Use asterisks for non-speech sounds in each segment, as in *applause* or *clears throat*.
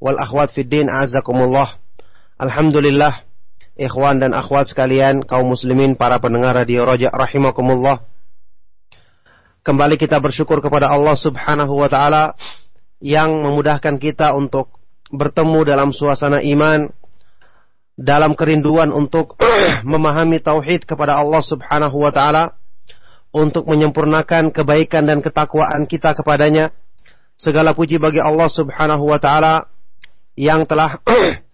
wal akhwat fiddin azakumullah. Alhamdulillah ikhwan dan akhwat sekalian kaum muslimin para pendengar radio Roja rahimakumullah. Kembali kita bersyukur kepada Allah Subhanahu wa taala yang memudahkan kita untuk bertemu dalam suasana iman dalam kerinduan untuk *clears throat* memahami tauhid kepada Allah Subhanahu wa taala untuk menyempurnakan kebaikan dan ketakwaan kita kepadanya. Segala puji bagi Allah Subhanahu wa taala yang telah *clears throat*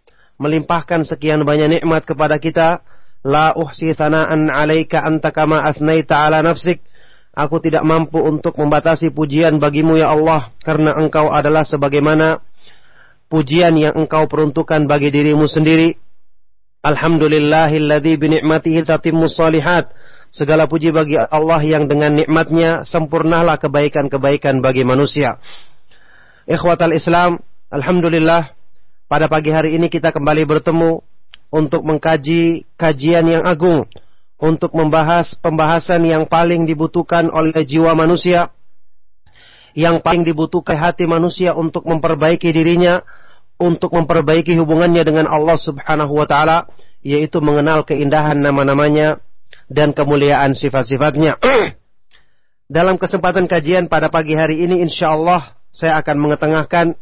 melimpahkan sekian banyak nikmat kepada kita. La uhsi thana'an 'alaika anta kama asnaita 'ala nafsik. Aku tidak mampu untuk membatasi pujian bagimu ya Allah karena engkau adalah sebagaimana pujian yang engkau peruntukkan bagi dirimu sendiri. Alhamdulillahilladzi bi ni'matihi tatimmus salihat. Segala puji bagi Allah yang dengan nikmatnya sempurnalah kebaikan-kebaikan bagi manusia. Ikhwatal Islam, Alhamdulillah pada pagi hari ini kita kembali bertemu untuk mengkaji kajian yang agung, untuk membahas pembahasan yang paling dibutuhkan oleh jiwa manusia, yang paling dibutuhkan hati manusia untuk memperbaiki dirinya, untuk memperbaiki hubungannya dengan Allah Subhanahu wa taala, yaitu mengenal keindahan nama-namanya dan kemuliaan sifat-sifatnya. *clears throat* Dalam kesempatan kajian pada pagi hari ini insya Allah saya akan mengetengahkan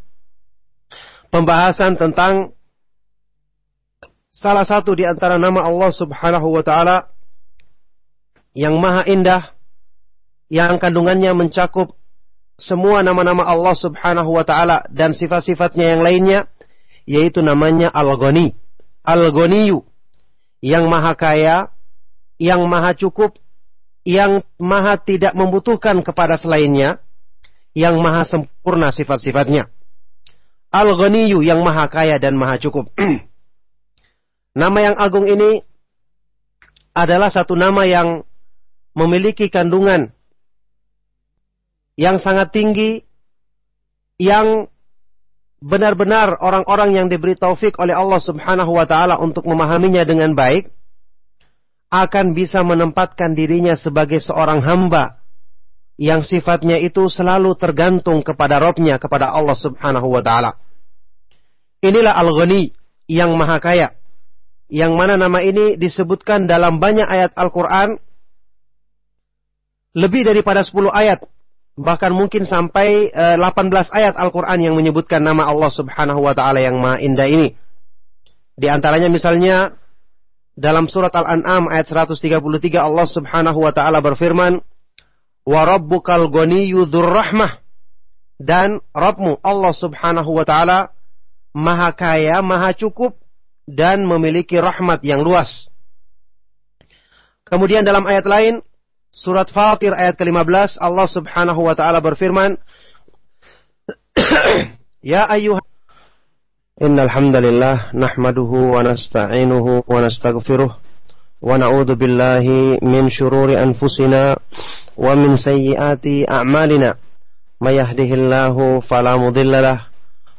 pembahasan tentang salah satu di antara nama Allah Subhanahu wa taala yang maha indah yang kandungannya mencakup semua nama-nama Allah Subhanahu wa taala dan sifat-sifatnya yang lainnya yaitu namanya Al-Ghani. Al-Ghaniyu yang maha kaya, yang maha cukup, yang maha tidak membutuhkan kepada selainnya, yang maha sempurna sifat-sifatnya. Al-Ghaniyu yang maha kaya dan maha cukup. *clears throat* nama yang agung ini adalah satu nama yang memiliki kandungan yang sangat tinggi yang benar-benar orang-orang yang diberi taufik oleh Allah Subhanahu wa taala untuk memahaminya dengan baik akan bisa menempatkan dirinya sebagai seorang hamba yang sifatnya itu selalu tergantung kepada Robnya, kepada Allah Subhanahu wa Ta'ala. Inilah Al-Ghani yang maha kaya. Yang mana nama ini disebutkan dalam banyak ayat Al-Quran. Lebih daripada 10 ayat. Bahkan mungkin sampai 18 eh, ayat Al-Quran yang menyebutkan nama Allah subhanahu wa ta'ala yang maha indah ini. Di antaranya misalnya dalam surat Al-An'am ayat 133 Allah subhanahu wa ta'ala berfirman. Rabbukal ghaniyyu rahmah. Dan Rabbmu Allah subhanahu wa ta'ala maha kaya, maha cukup, dan memiliki rahmat yang luas. Kemudian dalam ayat lain, surat Fatir ayat ke-15, Allah subhanahu wa ta'ala berfirman, *clears throat* Ya ayuh Innal hamdalillah nahmaduhu wa nasta'inuhu wa nastaghfiruh wa na'udzu billahi min shururi anfusina wa min sayyiati a'malina may yahdihillahu fala mudhillalah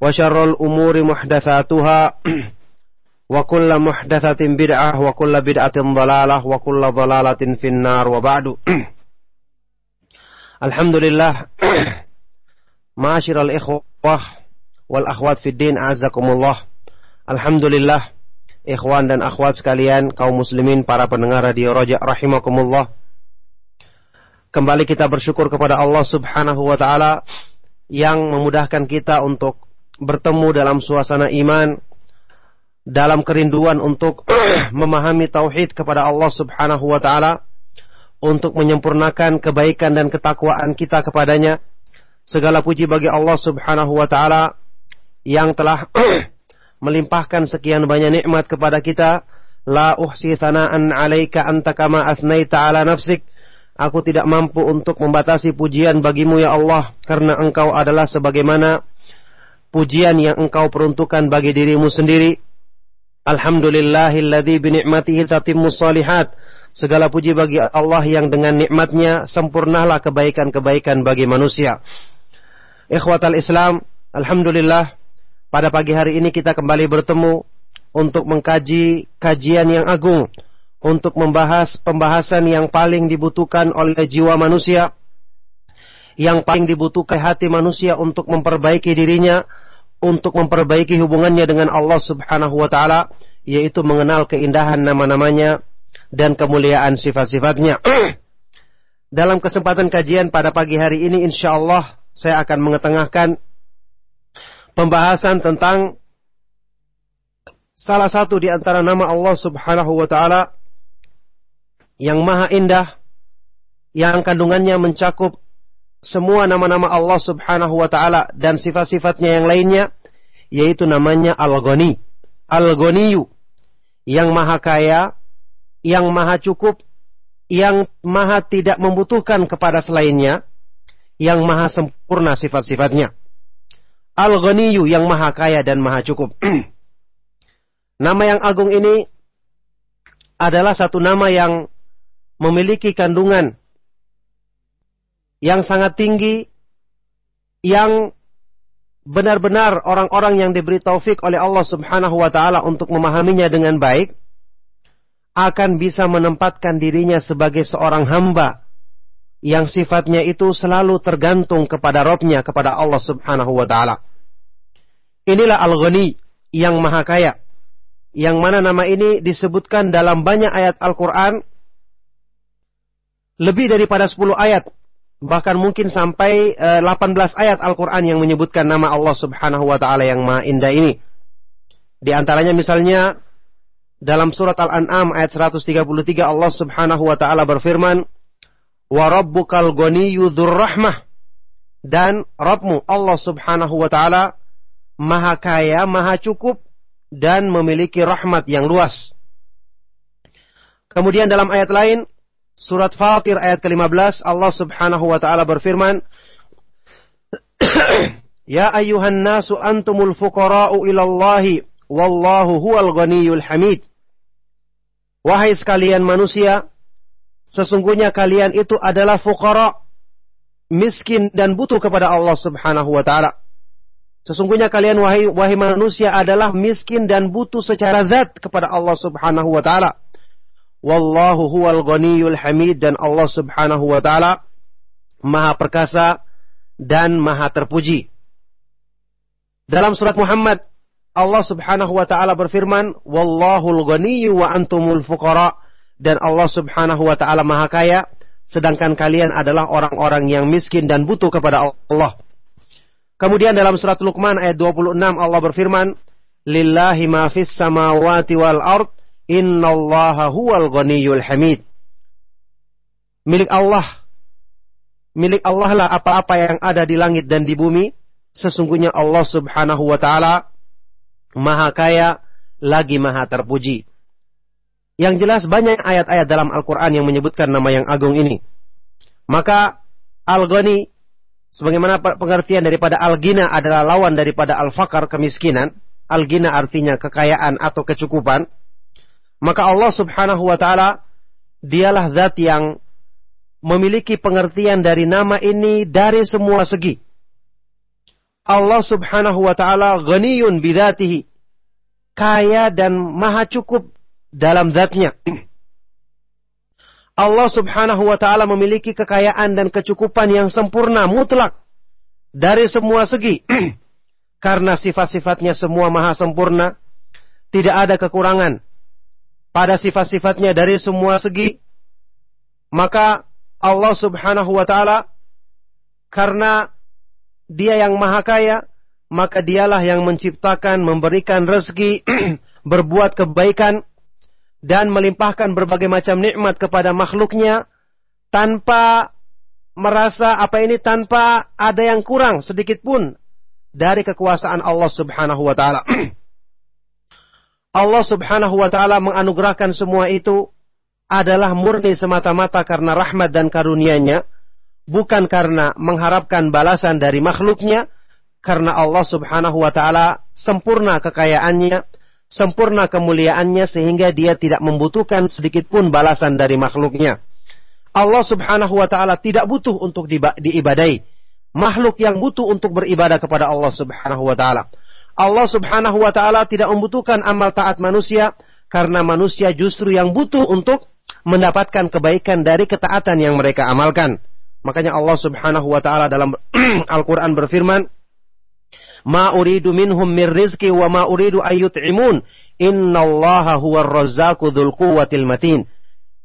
وشر الأمور محدثاتها وكل محدثة بدعة وكل بدعة ضلالة وكل ضلالة في النار وبعد الحمد لله معاشر الإخوة والأخوات في الدين أعزكم الله الحمد لله ikhwan dan akhwat sekalian, kaum muslimin, para pendengar radio Roja rahimakumullah. Kembali kita bersyukur kepada Allah Subhanahu wa taala yang memudahkan kita untuk bertemu dalam suasana iman, dalam kerinduan untuk *clears throat* memahami tauhid kepada Allah Subhanahu wa taala, untuk menyempurnakan kebaikan dan ketakwaan kita kepadanya. Segala puji bagi Allah Subhanahu wa taala yang telah *clears throat* melimpahkan sekian banyak nikmat kepada kita. La uhsi thana'an 'alaika anta kama athnaita 'ala nafsik. Aku tidak mampu untuk membatasi pujian bagimu ya Allah karena engkau adalah sebagaimana pujian yang engkau peruntukkan bagi dirimu sendiri. Alhamdulillahilladzi bi ni'matihi tatimmu salihat. Segala puji bagi Allah yang dengan nikmatnya sempurnalah kebaikan-kebaikan bagi manusia. Ikhwatal Islam, Alhamdulillah pada pagi hari ini kita kembali bertemu untuk mengkaji kajian yang agung, untuk membahas pembahasan yang paling dibutuhkan oleh jiwa manusia, yang paling dibutuhkan hati manusia untuk memperbaiki dirinya, untuk memperbaiki hubungannya dengan Allah Subhanahu wa taala yaitu mengenal keindahan nama-namanya dan kemuliaan sifat-sifatnya. *clears throat* Dalam kesempatan kajian pada pagi hari ini insya Allah saya akan mengetengahkan pembahasan tentang salah satu di antara nama Allah Subhanahu wa taala yang maha indah yang kandungannya mencakup semua nama-nama Allah Subhanahu wa taala dan sifat-sifatnya yang lainnya yaitu namanya Al-Ghani. Al-Ghaniyu yang maha kaya, yang maha cukup, yang maha tidak membutuhkan kepada selainnya, yang maha sempurna sifat-sifatnya. Al-Ghaniyu yang maha kaya dan maha cukup. *clears throat* nama yang agung ini adalah satu nama yang memiliki kandungan yang sangat tinggi yang benar-benar orang-orang yang diberi taufik oleh Allah Subhanahu wa taala untuk memahaminya dengan baik akan bisa menempatkan dirinya sebagai seorang hamba yang sifatnya itu selalu tergantung kepada Robnya, kepada Allah Subhanahu wa taala. Inilah Al-Ghani yang maha kaya. Yang mana nama ini disebutkan dalam banyak ayat Al-Quran. Lebih daripada 10 ayat bahkan mungkin sampai uh, eh, 18 ayat Al-Quran yang menyebutkan nama Allah subhanahu wa ta'ala yang maha indah ini. Di antaranya misalnya dalam surat Al-An'am ayat 133 Allah subhanahu wa ta'ala berfirman, Wa rabbukal rahmah. Dan Rabbmu Allah subhanahu wa ta'ala maha kaya, maha cukup, dan memiliki rahmat yang luas. Kemudian dalam ayat lain, Surat Fatir ayat ke-15 Allah Subhanahu wa taala berfirman *clears throat* Ya ayyuhan nasu antumul fuqara'u ilallahi wallahu huwal ghaniyul hamid Wahai sekalian manusia sesungguhnya kalian itu adalah fuqara miskin dan butuh kepada Allah Subhanahu wa taala Sesungguhnya kalian wahai wahai manusia adalah miskin dan butuh secara zat kepada Allah Subhanahu wa taala. Wallahu huwal ghaniyul hamid dan Allah subhanahu wa ta'ala maha perkasa dan maha terpuji. Dalam surat Muhammad Allah Subhanahu wa taala berfirman, "Wallahul ghaniyyu wa antumul fuqara." Dan Allah Subhanahu wa taala Maha Kaya, sedangkan kalian adalah orang-orang yang miskin dan butuh kepada Allah. Kemudian dalam surat Luqman ayat 26 Allah berfirman, "Lillahi ma fis samawati wal ard, innallaha huwal ghaniyyul hamid." Milik Allah milik Allah lah apa-apa yang ada di langit dan di bumi. Sesungguhnya Allah Subhanahu wa taala maha kaya, lagi maha terpuji. Yang jelas banyak ayat-ayat dalam Al-Quran yang menyebutkan nama yang agung ini. Maka Al-Ghani, sebagaimana pengertian daripada Al-Gina adalah lawan daripada Al-Fakar, kemiskinan. Al-Gina artinya kekayaan atau kecukupan. Maka Allah subhanahu wa ta'ala, dialah zat yang memiliki pengertian dari nama ini dari semua segi. Allah subhanahu wa ta'ala ghaniyun bidatihi. Kaya dan maha cukup dalam zatnya. Allah subhanahu wa ta'ala memiliki kekayaan dan kecukupan yang sempurna, mutlak. Dari semua segi. *clears throat* Karena sifat-sifatnya semua maha sempurna. Tidak ada kekurangan. Pada sifat-sifatnya dari semua segi. Maka Allah subhanahu wa ta'ala karena dia yang maha kaya, maka dialah yang menciptakan, memberikan rezeki, *clears throat* berbuat kebaikan, dan melimpahkan berbagai macam nikmat kepada makhluknya tanpa merasa apa ini tanpa ada yang kurang sedikit pun dari kekuasaan Allah Subhanahu wa taala. *clears throat* Allah Subhanahu wa taala menganugerahkan semua itu adalah murni semata-mata karena rahmat dan karunia-Nya bukan karena mengharapkan balasan dari makhluknya, karena Allah Subhanahu wa taala sempurna kekayaannya, sempurna kemuliaannya sehingga dia tidak membutuhkan sedikit pun balasan dari makhluknya. Allah Subhanahu wa taala tidak butuh untuk diibadai. Makhluk yang butuh untuk beribadah kepada Allah Subhanahu wa taala. Allah Subhanahu wa taala tidak membutuhkan amal taat manusia karena manusia justru yang butuh untuk mendapatkan kebaikan dari ketaatan yang mereka amalkan. Makanya Allah Subhanahu wa taala dalam *clears throat* Al-Qur'an berfirman, "Ma uridu minhum mir rizqi wa ma uridu ayyut'imun. Innallaha huwar razzaqu dzul quwwatil matin."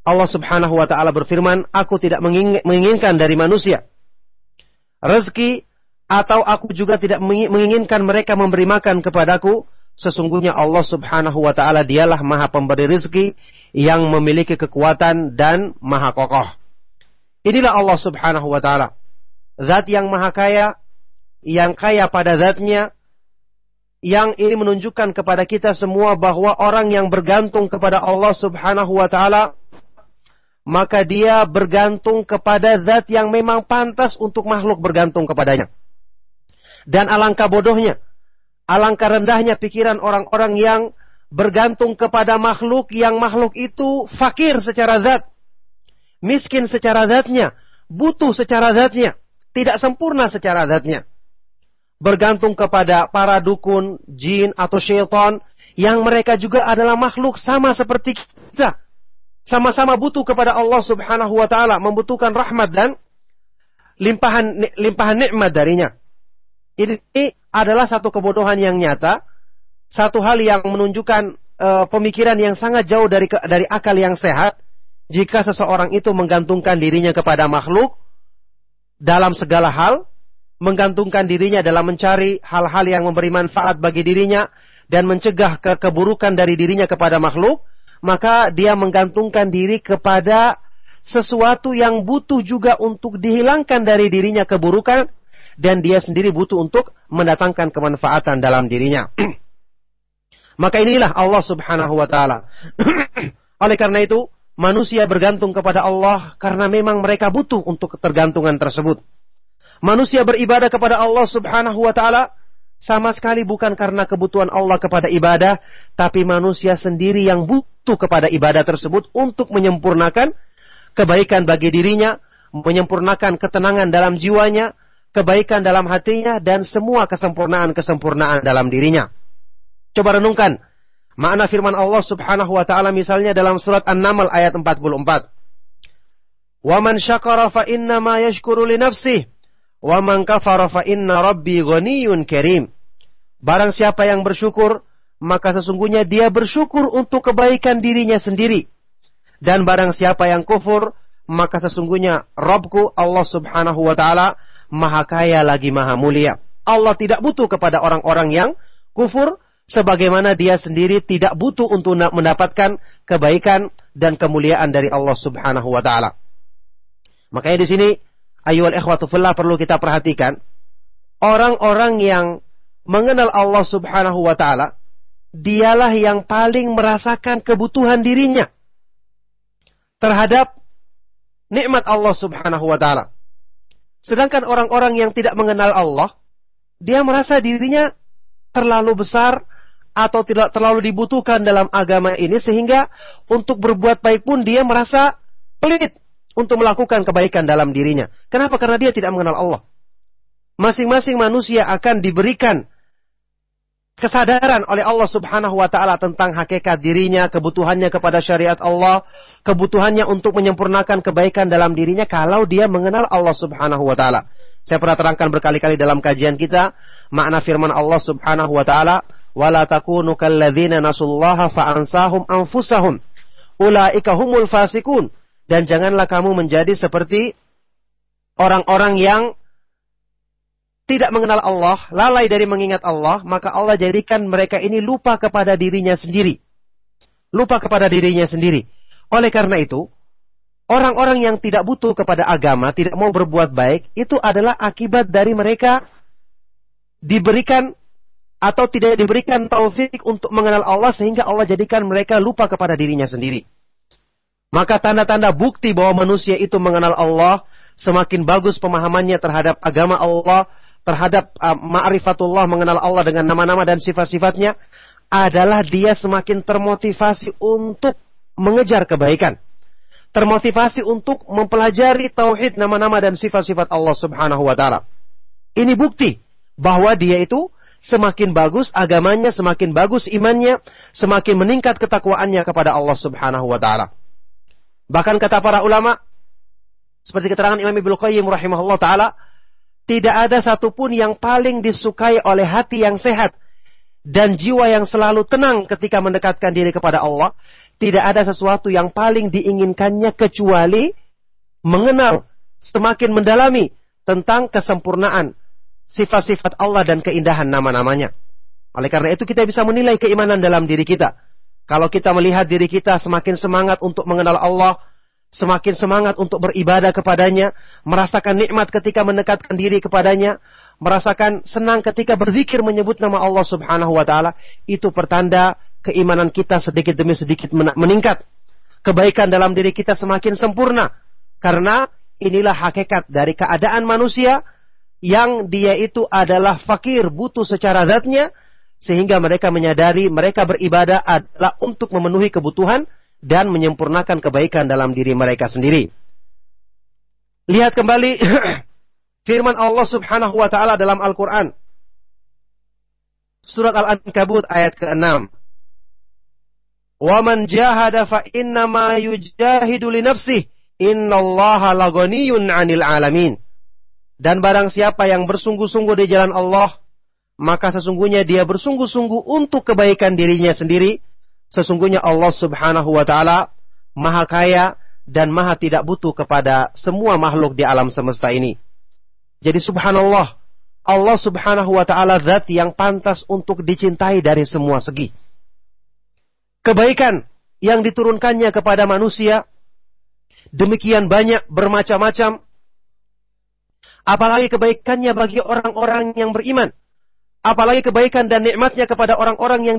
Allah Subhanahu wa taala berfirman, "Aku tidak menginginkan dari manusia rezeki atau aku juga tidak menginginkan mereka memberi makan kepadaku. Sesungguhnya Allah Subhanahu wa taala dialah Maha Pemberi rezeki yang memiliki kekuatan dan maha kokoh. Inilah Allah subhanahu wa ta'ala. Zat yang maha kaya, yang kaya pada zatnya, yang ini menunjukkan kepada kita semua bahwa orang yang bergantung kepada Allah subhanahu wa ta'ala, maka dia bergantung kepada zat yang memang pantas untuk makhluk bergantung kepadanya. Dan alangkah bodohnya, alangkah rendahnya pikiran orang-orang yang bergantung kepada makhluk yang makhluk itu fakir secara zat miskin secara zatnya, butuh secara zatnya, tidak sempurna secara zatnya. Bergantung kepada para dukun, jin atau syaitan yang mereka juga adalah makhluk sama seperti kita. Sama-sama butuh kepada Allah Subhanahu wa taala, membutuhkan rahmat dan limpahan limpahan nikmat darinya. Ini adalah satu kebodohan yang nyata, satu hal yang menunjukkan uh, pemikiran yang sangat jauh dari dari akal yang sehat. Jika seseorang itu menggantungkan dirinya kepada makhluk dalam segala hal, menggantungkan dirinya dalam mencari hal-hal yang memberi manfaat bagi dirinya dan mencegah ke keburukan dari dirinya kepada makhluk, maka dia menggantungkan diri kepada sesuatu yang butuh juga untuk dihilangkan dari dirinya keburukan dan dia sendiri butuh untuk mendatangkan kemanfaatan dalam dirinya. *clears throat* maka inilah Allah Subhanahu wa taala. *clears throat* Oleh karena itu, manusia bergantung kepada Allah karena memang mereka butuh untuk ketergantungan tersebut. Manusia beribadah kepada Allah Subhanahu wa taala sama sekali bukan karena kebutuhan Allah kepada ibadah, tapi manusia sendiri yang butuh kepada ibadah tersebut untuk menyempurnakan kebaikan bagi dirinya, menyempurnakan ketenangan dalam jiwanya, kebaikan dalam hatinya, dan semua kesempurnaan-kesempurnaan dalam dirinya. Coba renungkan, Makna firman Allah Subhanahu wa taala misalnya dalam surat An-Naml ayat 44. "Wa man syakara fa inna ma yashkuru li nafsihi, wa man kafara fa inna rabbi ghaniyyun karim." Barang siapa yang bersyukur, maka sesungguhnya dia bersyukur untuk kebaikan dirinya sendiri. Dan barang siapa yang kufur, maka sesungguhnya Robku Allah subhanahu wa ta'ala maha kaya lagi maha mulia. Allah tidak butuh kepada orang-orang yang kufur, sebagaimana dia sendiri tidak butuh untuk mendapatkan kebaikan dan kemuliaan dari Allah subhanahu wa ta'ala. Makanya di sini, ayuhal ikhwatu fillah perlu kita perhatikan, orang-orang yang mengenal Allah Subhanahu wa taala, dialah yang paling merasakan kebutuhan dirinya terhadap nikmat Allah Subhanahu wa taala. Sedangkan orang-orang yang tidak mengenal Allah, dia merasa dirinya terlalu besar atau tidak terlalu dibutuhkan dalam agama ini sehingga untuk berbuat baik pun dia merasa pelit untuk melakukan kebaikan dalam dirinya. Kenapa? Karena dia tidak mengenal Allah. Masing-masing manusia akan diberikan kesadaran oleh Allah Subhanahu wa taala tentang hakikat dirinya, kebutuhannya kepada syariat Allah, kebutuhannya untuk menyempurnakan kebaikan dalam dirinya kalau dia mengenal Allah Subhanahu wa taala. Saya pernah terangkan berkali-kali dalam kajian kita makna firman Allah Subhanahu wa taala, "Wala takunu kalladzina nasullaha fa'ansahum anfusahum." Ulaika humul fasikun. Dan janganlah kamu menjadi seperti orang-orang yang tidak mengenal Allah, lalai dari mengingat Allah, maka Allah jadikan mereka ini lupa kepada dirinya sendiri. Lupa kepada dirinya sendiri. Oleh karena itu, orang-orang yang tidak butuh kepada agama, tidak mau berbuat baik, itu adalah akibat dari mereka diberikan atau tidak diberikan taufik untuk mengenal Allah sehingga Allah jadikan mereka lupa kepada dirinya sendiri. Maka tanda-tanda bukti bahwa manusia itu mengenal Allah, semakin bagus pemahamannya terhadap agama Allah, terhadap uh, ma'rifatullah mengenal Allah dengan nama-nama dan sifat-sifatnya adalah dia semakin termotivasi untuk mengejar kebaikan. Termotivasi untuk mempelajari tauhid nama-nama dan sifat-sifat Allah Subhanahu wa taala. Ini bukti bahwa dia itu semakin bagus agamanya, semakin bagus imannya, semakin meningkat ketakwaannya kepada Allah Subhanahu wa taala. Bahkan kata para ulama seperti keterangan Imam Ibnu Qayyim rahimahullah taala, tidak ada satupun yang paling disukai oleh hati yang sehat dan jiwa yang selalu tenang ketika mendekatkan diri kepada Allah. Tidak ada sesuatu yang paling diinginkannya kecuali mengenal semakin mendalami tentang kesempurnaan sifat-sifat Allah dan keindahan nama-namanya. Oleh karena itu kita bisa menilai keimanan dalam diri kita. Kalau kita melihat diri kita semakin semangat untuk mengenal Allah, semakin semangat untuk beribadah kepadanya, merasakan nikmat ketika mendekatkan diri kepadanya, merasakan senang ketika berzikir menyebut nama Allah Subhanahu wa taala, itu pertanda keimanan kita sedikit demi sedikit meningkat. Kebaikan dalam diri kita semakin sempurna karena inilah hakikat dari keadaan manusia yang dia itu adalah fakir, butuh secara zatnya sehingga mereka menyadari mereka beribadah adalah untuk memenuhi kebutuhan dan menyempurnakan kebaikan dalam diri mereka sendiri. Lihat kembali *clears throat* firman Allah Subhanahu wa taala dalam Al-Qur'an. Surat Al-Ankabut ayat ke-6. Wa man jahada fa inna ma yujahidu li nafsihi innallaha laghaniyun 'anil 'alamin. Dan barang siapa yang bersungguh-sungguh di jalan Allah, maka sesungguhnya dia bersungguh-sungguh untuk kebaikan dirinya sendiri Sesungguhnya Allah subhanahu wa ta'ala maha kaya dan maha tidak butuh kepada semua makhluk di alam semesta ini. Jadi subhanallah, Allah subhanahu wa ta'ala zat yang pantas untuk dicintai dari semua segi. Kebaikan yang diturunkannya kepada manusia demikian banyak bermacam-macam. Apalagi kebaikannya bagi orang-orang yang beriman. Apalagi kebaikan dan nikmatnya kepada orang-orang yang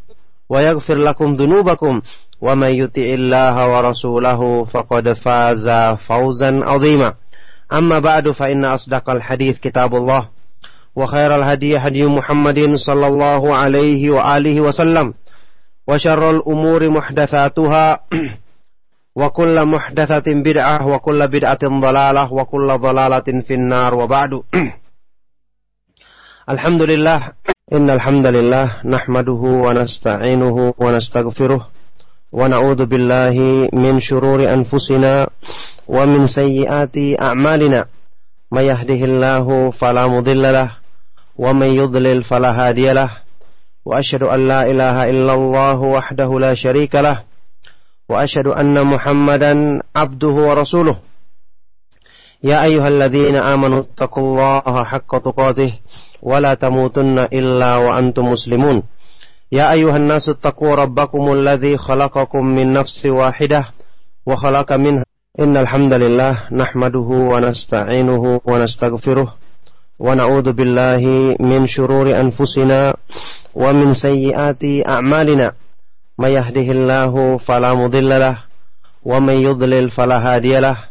ويغفر لكم ذنوبكم ومن يطع الله ورسوله فقد فاز فوزا عظيما. أما بعد فإن أصدق الحديث كتاب الله وخير الهدي هدي محمد صلى الله عليه وآله وسلم وشر الأمور محدثاتها *clears throat* وكل محدثة بدعة وكل بدعة ضلالة وكل ضلالة في النار. وبعد *clears throat* الحمد لله *clears throat* إن الحمد لله نحمده ونستعينه ونستغفره ونعوذ بالله من شرور أنفسنا ومن سيئات أعمالنا. من يهده الله فلا مضل له ومن يضلل فلا هادي له. وأشهد أن لا إله إلا الله وحده لا شريك له. وأشهد أن محمدا عبده ورسوله. يا أيها الذين آمنوا اتقوا الله حق تقاته ولا تموتن إلا وأنتم مسلمون. يا أيها الناس اتقوا ربكم الذي خلقكم من نفس واحدة وخلق منها. إن الحمد لله نحمده ونستعينه ونستغفره ونعوذ بالله من شرور أنفسنا ومن سيئات أعمالنا. من يهده الله فلا مضل له ومن يضلل فلا هادي له.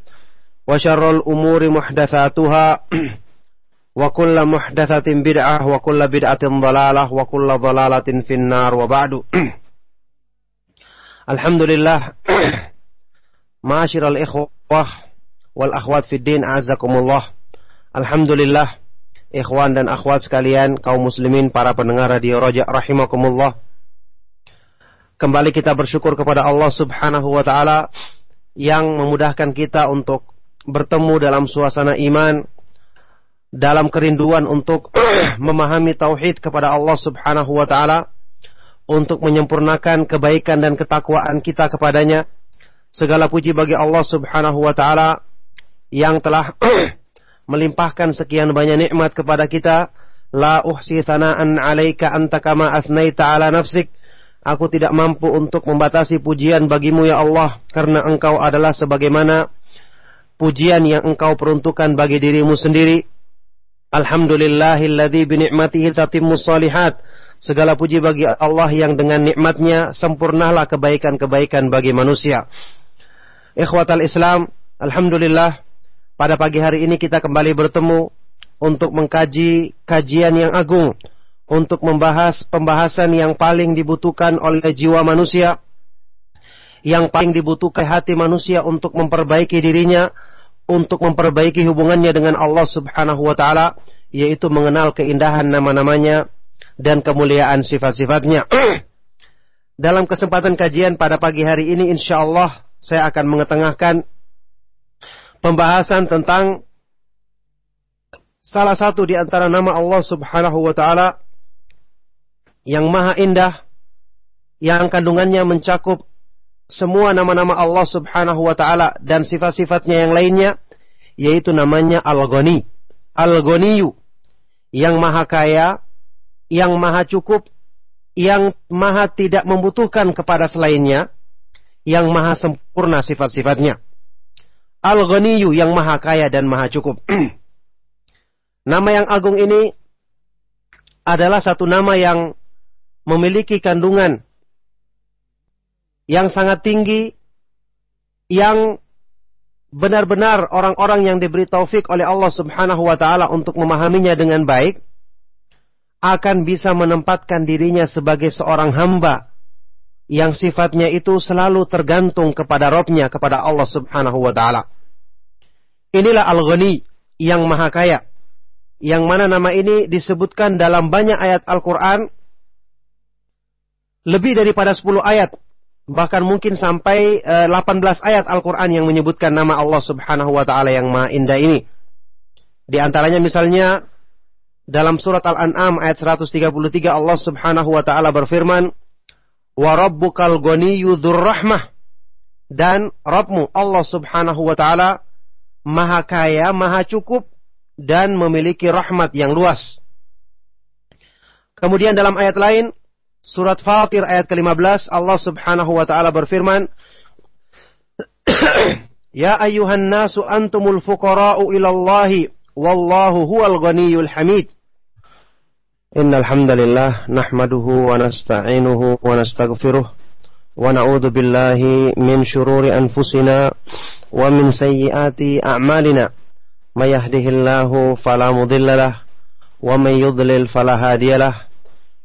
وشر الأمور محدثاتها *clears throat* وكل محدثة بدعة وكل بدعة ضلالة وكل ضلالة في النار وبعد الحمد لله معاشر الإخوة wal akhwat fiddin azakumullah. Alhamdulillah ikhwan dan akhwat sekalian kaum muslimin para pendengar radio Roja rahimakumullah. Kembali kita bersyukur kepada Allah Subhanahu wa taala yang memudahkan kita untuk bertemu dalam suasana iman dalam kerinduan untuk *clears throat* memahami tauhid kepada Allah Subhanahu wa taala untuk menyempurnakan kebaikan dan ketakwaan kita kepadanya. Segala puji bagi Allah Subhanahu wa taala yang telah *clears throat* melimpahkan sekian banyak nikmat kepada kita. La uhsi thana'an 'alaika anta kama athnaita 'ala nafsik. Aku tidak mampu untuk membatasi pujian bagimu ya Allah karena engkau adalah sebagaimana pujian yang engkau peruntukkan bagi dirimu sendiri. Alhamdulillahilladzi bi ni'matihi tatimmu salihat. Segala puji bagi Allah yang dengan nikmatnya sempurnalah kebaikan-kebaikan bagi manusia. Ikhwatal Islam, Alhamdulillah pada pagi hari ini kita kembali bertemu untuk mengkaji kajian yang agung, untuk membahas pembahasan yang paling dibutuhkan oleh jiwa manusia, yang paling dibutuhkan hati manusia untuk memperbaiki dirinya, untuk memperbaiki hubungannya dengan Allah Subhanahu wa taala, yaitu mengenal keindahan nama-namanya dan kemuliaan sifat-sifatnya. *clears throat* Dalam kesempatan kajian pada pagi hari ini insya Allah saya akan mengetengahkan pembahasan tentang salah satu di antara nama Allah Subhanahu wa taala yang maha indah yang kandungannya mencakup semua nama-nama Allah Subhanahu wa taala dan sifat-sifatnya yang lainnya yaitu namanya Al-Ghani. Al-Ghaniyu yang maha kaya, yang maha cukup, yang maha tidak membutuhkan kepada selainnya, yang maha sempurna sifat-sifatnya. Al-Ghaniyu yang maha kaya dan maha cukup. *clears throat* nama yang agung ini adalah satu nama yang memiliki kandungan yang sangat tinggi yang benar-benar orang-orang yang diberi taufik oleh Allah Subhanahu wa taala untuk memahaminya dengan baik akan bisa menempatkan dirinya sebagai seorang hamba yang sifatnya itu selalu tergantung kepada Robnya, kepada Allah Subhanahu wa taala. Inilah Al-Ghani yang maha kaya. Yang mana nama ini disebutkan dalam banyak ayat Al-Quran. Lebih daripada 10 ayat. Bahkan mungkin sampai 18 eh, ayat Al-Quran yang menyebutkan nama Allah subhanahu wa ta'ala yang maha indah ini. Di antaranya misalnya dalam surat Al-An'am ayat 133 Allah subhanahu wa ta'ala berfirman. Wa rabbukal rahmah. Dan Rabbmu Allah subhanahu wa ta'ala maha kaya, maha cukup, dan memiliki rahmat yang luas. Kemudian dalam ayat lain, Surat Fatir ayat ke-15 Allah Subhanahu wa taala berfirman *clears throat* Ya ayuhan nasu antumul fuqara'u ila Allah wallahu huwal ghaniyyul hamid. Innal hamdalillah nahmaduhu wa nasta'inuhu wa nastaghfiruh wa na'udzu billahi min shururi anfusina wa min sayyiati a'malina. May yahdihillahu fala mudilla wa may yudlil fala hadiya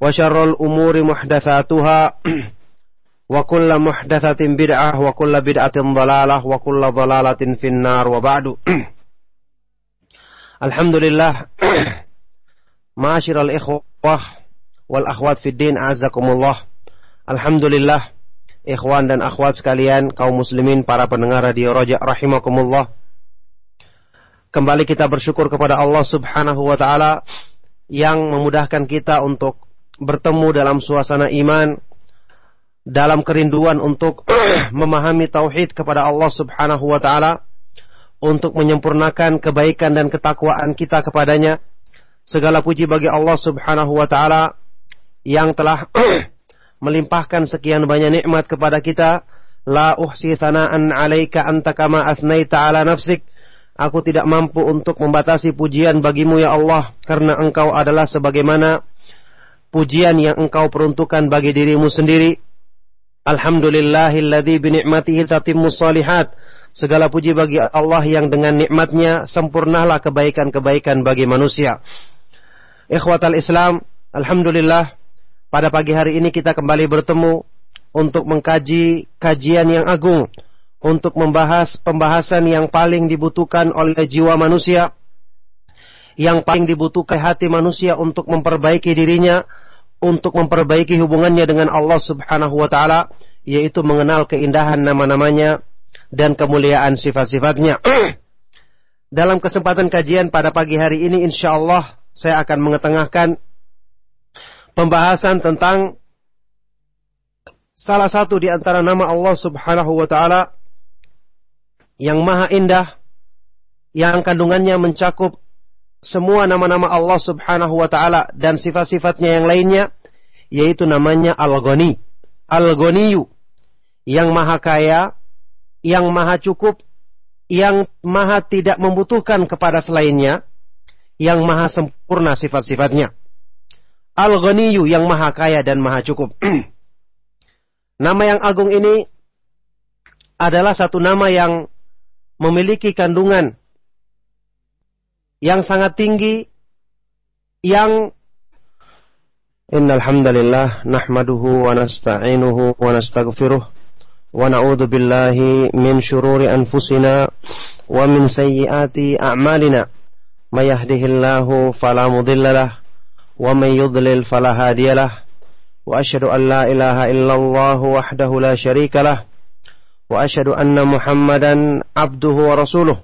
وشر الأمور محدثاتها وكل محدثة بدعة وكل بدعة ضلالة وكل ضلالة في النار وبعد الحمد لله *clears throat* معاشر الإخوة wal akhwat fiddin azakumullah. Alhamdulillah ikhwan dan akhwat sekalian kaum muslimin para pendengar radio Roja rahimakumullah. Kembali kita bersyukur kepada Allah Subhanahu wa taala yang memudahkan kita untuk bertemu dalam suasana iman dalam kerinduan untuk *clears throat* memahami tauhid kepada Allah Subhanahu wa taala untuk menyempurnakan kebaikan dan ketakwaan kita kepadanya. Segala puji bagi Allah Subhanahu wa taala yang telah *clears throat* melimpahkan sekian banyak nikmat kepada kita. La uhsi thana'an 'alaika anta kama athnaita 'ala nafsik. Aku tidak mampu untuk membatasi pujian bagimu ya Allah karena engkau adalah sebagaimana pujian yang engkau peruntukkan bagi dirimu sendiri. Alhamdulillahilladzi bi ni'matihi tatimmus shalihat. Segala puji bagi Allah yang dengan nikmatnya sempurnalah kebaikan-kebaikan bagi manusia. Ikhwatal Islam, Alhamdulillah pada pagi hari ini kita kembali bertemu untuk mengkaji kajian yang agung, untuk membahas pembahasan yang paling dibutuhkan oleh jiwa manusia, yang paling dibutuhkan hati manusia untuk memperbaiki dirinya, untuk memperbaiki hubungannya dengan Allah Subhanahu wa taala, yaitu mengenal keindahan nama-namanya dan kemuliaan sifat-sifatnya. *clears throat* Dalam kesempatan kajian pada pagi hari ini insya Allah saya akan mengetengahkan pembahasan tentang salah satu di antara nama Allah Subhanahu wa taala yang maha indah yang kandungannya mencakup semua nama-nama Allah Subhanahu wa taala dan sifat-sifatnya yang lainnya yaitu namanya Al-Ghani. Al-Ghaniyu yang maha kaya, yang maha cukup, yang maha tidak membutuhkan kepada selainnya, yang maha sempurna sifat-sifatnya. Al-Ghaniyu yang maha kaya dan maha cukup. *clears throat* nama yang agung ini adalah satu nama yang memiliki kandungan yang sangat tinggi yang Innal hamdalillah nahmaduhu wa nasta'inuhu wa nastaghfiruh wa na'udzu billahi min shururi anfusina wa min sayyiati a'malina. May yahdihillahu fala mudhillalah wa may yudlil fala hadiyalah wa asyhadu an la ilaha illallah wahdahu la syarikalah wa asyhadu anna muhammadan abduhu wa rasuluhu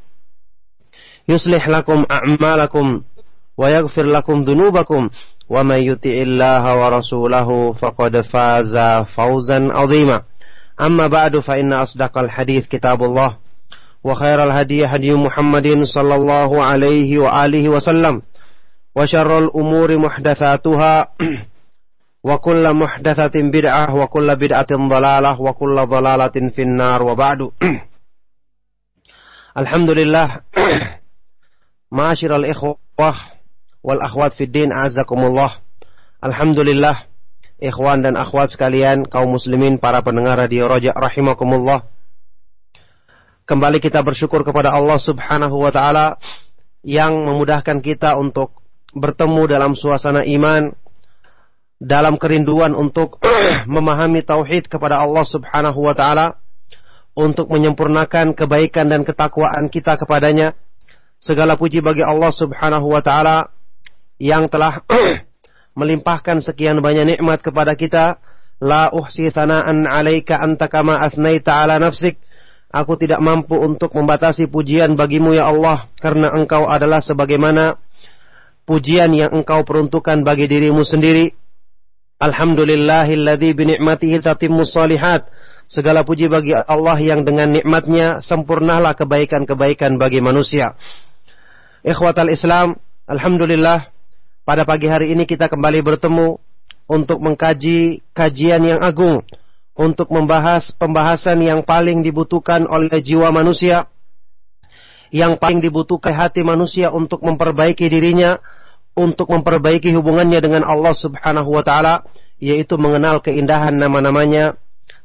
يصلح لكم أعمالكم ويغفر لكم ذنوبكم ومن يطع الله ورسوله فقد فاز فوزا عظيما أما بعد فإن أصدق الحديث كتاب الله وخير الهدي هدي محمد صلى الله عليه وآله وسلم وشر الأمور محدثاتها وكل محدثة بدعة وكل بدعة ضلالة وكل ضلالة في النار وبعد الحمد لله Ma'asyiral ikhwah wal akhwat fid din azakumullah. Alhamdulillah ikhwan dan akhwat sekalian kaum muslimin para pendengar radio roja rahimakumullah. Kembali kita bersyukur kepada Allah Subhanahu wa taala yang memudahkan kita untuk bertemu dalam suasana iman dalam kerinduan untuk *clears throat* memahami tauhid kepada Allah Subhanahu wa taala untuk menyempurnakan kebaikan dan ketakwaan kita kepadanya Segala puji bagi Allah Subhanahu wa taala yang telah *clears throat* melimpahkan sekian banyak nikmat kepada kita. La uhsi thana'an 'alaika anta kama athnaita 'ala nafsik. Aku tidak mampu untuk membatasi pujian bagimu ya Allah karena engkau adalah sebagaimana pujian yang engkau peruntukkan bagi dirimu sendiri. Alhamdulillahilladzi bi ni'matihi tatimmus shalihat. Segala puji bagi Allah yang dengan nikmatnya sempurnalah kebaikan-kebaikan bagi manusia. Ikhwatal Islam, Alhamdulillah pada pagi hari ini kita kembali bertemu untuk mengkaji kajian yang agung, untuk membahas pembahasan yang paling dibutuhkan oleh jiwa manusia, yang paling dibutuhkan hati manusia untuk memperbaiki dirinya, untuk memperbaiki hubungannya dengan Allah Subhanahu wa taala, yaitu mengenal keindahan nama-namanya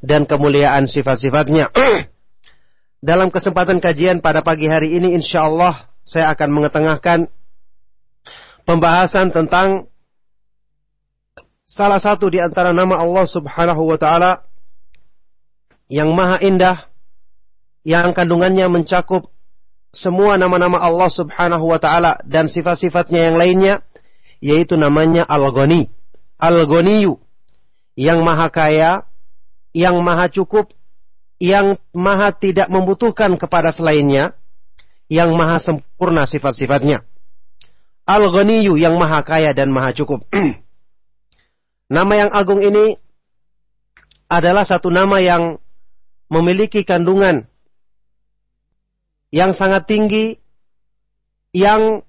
dan kemuliaan sifat-sifatnya. *clears throat* Dalam kesempatan kajian pada pagi hari ini insya Allah saya akan mengetengahkan pembahasan tentang salah satu di antara nama Allah Subhanahu wa taala yang maha indah yang kandungannya mencakup semua nama-nama Allah Subhanahu wa taala dan sifat-sifatnya yang lainnya yaitu namanya Al-Ghani. Al-Ghaniyu yang maha kaya, yang maha cukup, yang maha tidak membutuhkan kepada selainnya, yang maha sempurna sifat-sifatnya. Al-Ghaniyu yang maha kaya dan maha cukup. *clears throat* nama yang agung ini adalah satu nama yang memiliki kandungan yang sangat tinggi yang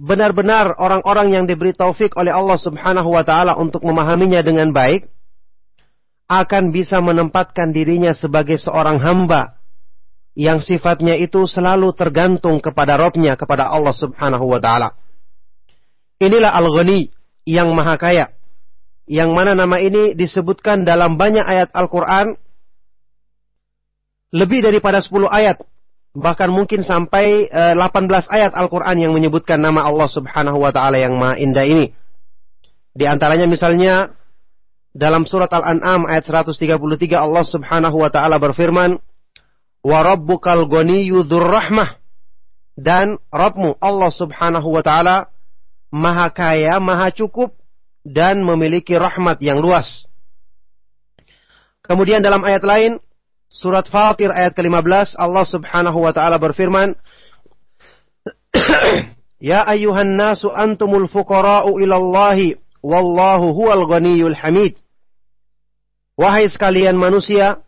benar-benar orang-orang yang diberi taufik oleh Allah Subhanahu wa taala untuk memahaminya dengan baik akan bisa menempatkan dirinya sebagai seorang hamba yang sifatnya itu selalu tergantung kepada Robnya, kepada Allah Subhanahu wa Ta'ala. Inilah Al-Ghani yang Maha Kaya, yang mana nama ini disebutkan dalam banyak ayat Al-Quran, lebih daripada 10 ayat, bahkan mungkin sampai 18 eh, ayat Al-Quran yang menyebutkan nama Allah Subhanahu wa Ta'ala yang Maha Indah ini. Di antaranya misalnya dalam surat Al-An'am ayat 133 Allah Subhanahu wa taala berfirman, wa rabbukal ghaniyyu rahmah dan Rabbmu Allah Subhanahu wa taala maha kaya, maha cukup dan memiliki rahmat yang luas. Kemudian dalam ayat lain surat Fatir ayat ke-15 Allah Subhanahu wa taala berfirman *clears throat* Ya ayyuhan nasu antumul fuqara'u ilallahi wallahu huwal ghaniyyul hamid. Wahai sekalian manusia,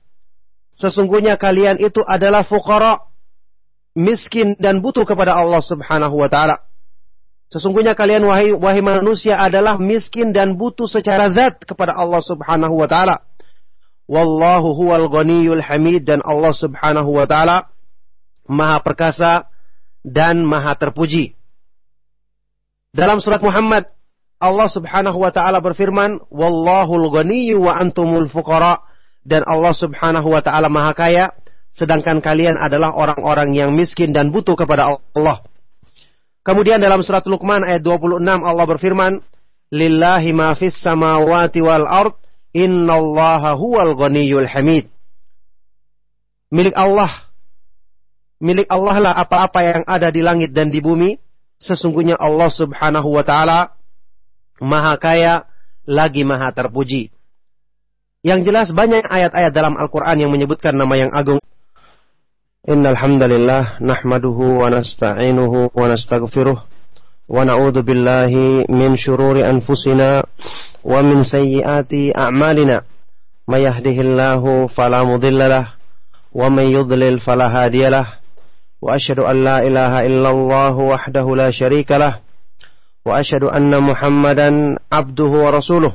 Sesungguhnya kalian itu adalah fuqara, miskin dan butuh kepada Allah Subhanahu wa taala. Sesungguhnya kalian wahai wahai manusia adalah miskin dan butuh secara zat kepada Allah Subhanahu wa taala. Wallahu huwal ghaniyul hamid dan Allah Subhanahu wa taala maha perkasa dan maha terpuji. Dalam surat Muhammad Allah Subhanahu wa taala berfirman, "Wallahul ghaniyyu wa antumul fuqara." Dan Allah Subhanahu wa taala maha kaya sedangkan kalian adalah orang-orang yang miskin dan butuh kepada Allah. Kemudian dalam surat Luqman ayat 26 Allah berfirman, "Lillahi ma fis samawati wal ard, innallaha huwal ghaniyyul hamid." Milik Allah milik Allah lah apa-apa yang ada di langit dan di bumi. Sesungguhnya Allah Subhanahu wa taala maha kaya lagi maha terpuji. Yang jelas banyak ayat-ayat dalam Al-Quran yang menyebutkan nama yang agung. Innalhamdalillah, nahmaduhu wa nasta'inuhu wa nasta'gfiruh. wa na'udhu billahi min shururi anfusina wa min sayyiati a'malina Mayahdihillahu falamudillalah. wa may yudlil fala wa ashadu an la ilaha illallahu wahdahu la syarikalah wa ashadu anna muhammadan abduhu wa rasuluh.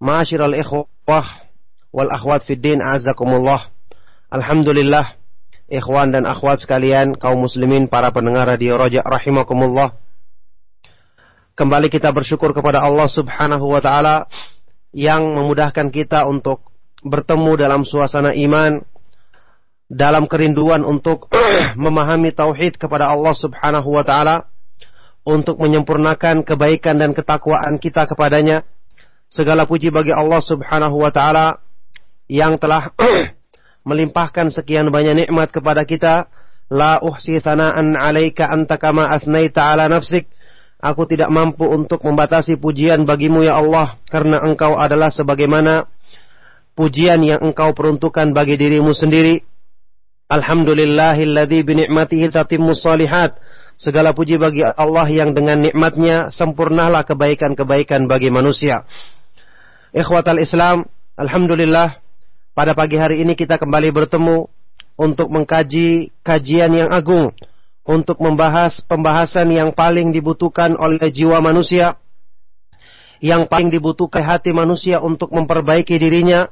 Ma'asyiral ikhwah wal akhwat fid din azakumullah. Alhamdulillah ikhwan dan akhwat sekalian kaum muslimin para pendengar radio Rojak rahimakumullah. Kembali kita bersyukur kepada Allah Subhanahu wa taala yang memudahkan kita untuk bertemu dalam suasana iman dalam kerinduan untuk *clears throat* memahami tauhid kepada Allah Subhanahu wa taala untuk menyempurnakan kebaikan dan ketakwaan kita kepadanya Segala puji bagi Allah Subhanahu wa taala yang telah *clears throat* melimpahkan sekian banyak nikmat kepada kita. La uhsi thana'an 'alaika anta kama athnaita 'ala nafsik. Aku tidak mampu untuk membatasi pujian bagimu ya Allah karena engkau adalah sebagaimana pujian yang engkau peruntukkan bagi dirimu sendiri. Alhamdulillahilladzi binikmatihi tatimmu salihat. Segala puji bagi Allah yang dengan nikmatnya sempurnalah kebaikan-kebaikan bagi manusia. Ikhwatal Islam, Alhamdulillah, pada pagi hari ini kita kembali bertemu untuk mengkaji kajian yang agung, untuk membahas pembahasan yang paling dibutuhkan oleh jiwa manusia, yang paling dibutuhkan hati manusia untuk memperbaiki dirinya,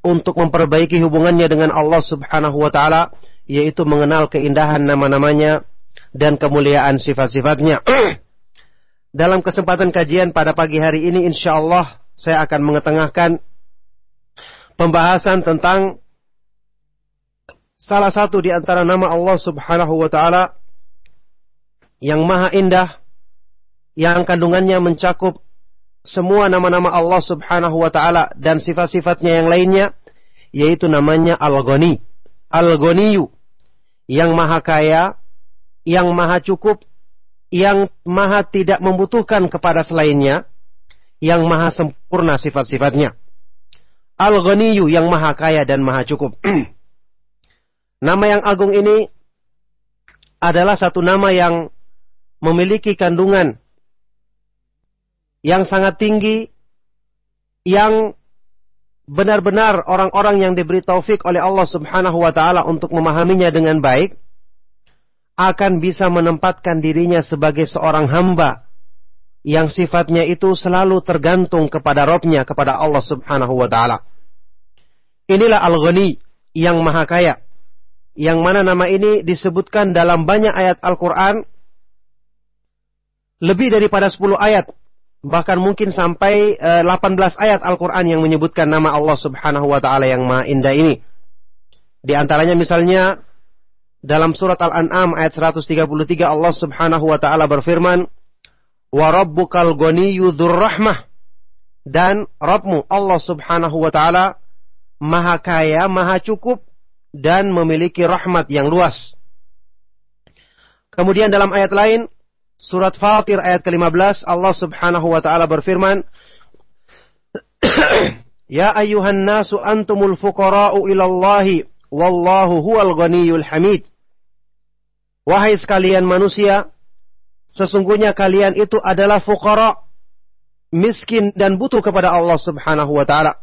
untuk memperbaiki hubungannya dengan Allah Subhanahu wa taala yaitu mengenal keindahan nama-namanya dan kemuliaan sifat-sifatnya. *clears throat* Dalam kesempatan kajian pada pagi hari ini insya Allah saya akan mengetengahkan pembahasan tentang salah satu di antara nama Allah Subhanahu wa taala yang maha indah yang kandungannya mencakup semua nama-nama Allah Subhanahu wa taala dan sifat-sifatnya yang lainnya yaitu namanya Al-Ghani. Al-Ghaniyu yang maha kaya, yang maha cukup, yang maha tidak membutuhkan kepada selainnya, yang maha sempurna sifat-sifatnya. Al-Ghaniyu yang maha kaya dan maha cukup. *clears throat* nama yang agung ini adalah satu nama yang memiliki kandungan yang sangat tinggi yang benar-benar orang-orang yang diberi taufik oleh Allah Subhanahu wa taala untuk memahaminya dengan baik akan bisa menempatkan dirinya sebagai seorang hamba yang sifatnya itu selalu tergantung kepada Robnya, kepada Allah Subhanahu wa taala. Inilah Al-Ghani yang maha kaya. Yang mana nama ini disebutkan dalam banyak ayat Al-Quran. Lebih daripada 10 ayat bahkan mungkin sampai uh, eh, 18 ayat Al-Qur'an yang menyebutkan nama Allah Subhanahu wa taala yang Maha Indah ini. Di antaranya misalnya dalam surat Al-An'am ayat 133 Allah Subhanahu wa taala berfirman, "Wa rabbukal ghaniyyu rahmah." Dan Rabbmu Allah Subhanahu wa taala Maha kaya, maha cukup dan memiliki rahmat yang luas. Kemudian dalam ayat lain surat Fatir ayat ke-15 Allah Subhanahu wa taala berfirman *clears throat* Ya ayyuhan nasu antumul fuqara'u ilallahi wallahu huwal ghaniyul hamid Wahai sekalian manusia sesungguhnya kalian itu adalah fuqara miskin dan butuh kepada Allah Subhanahu wa taala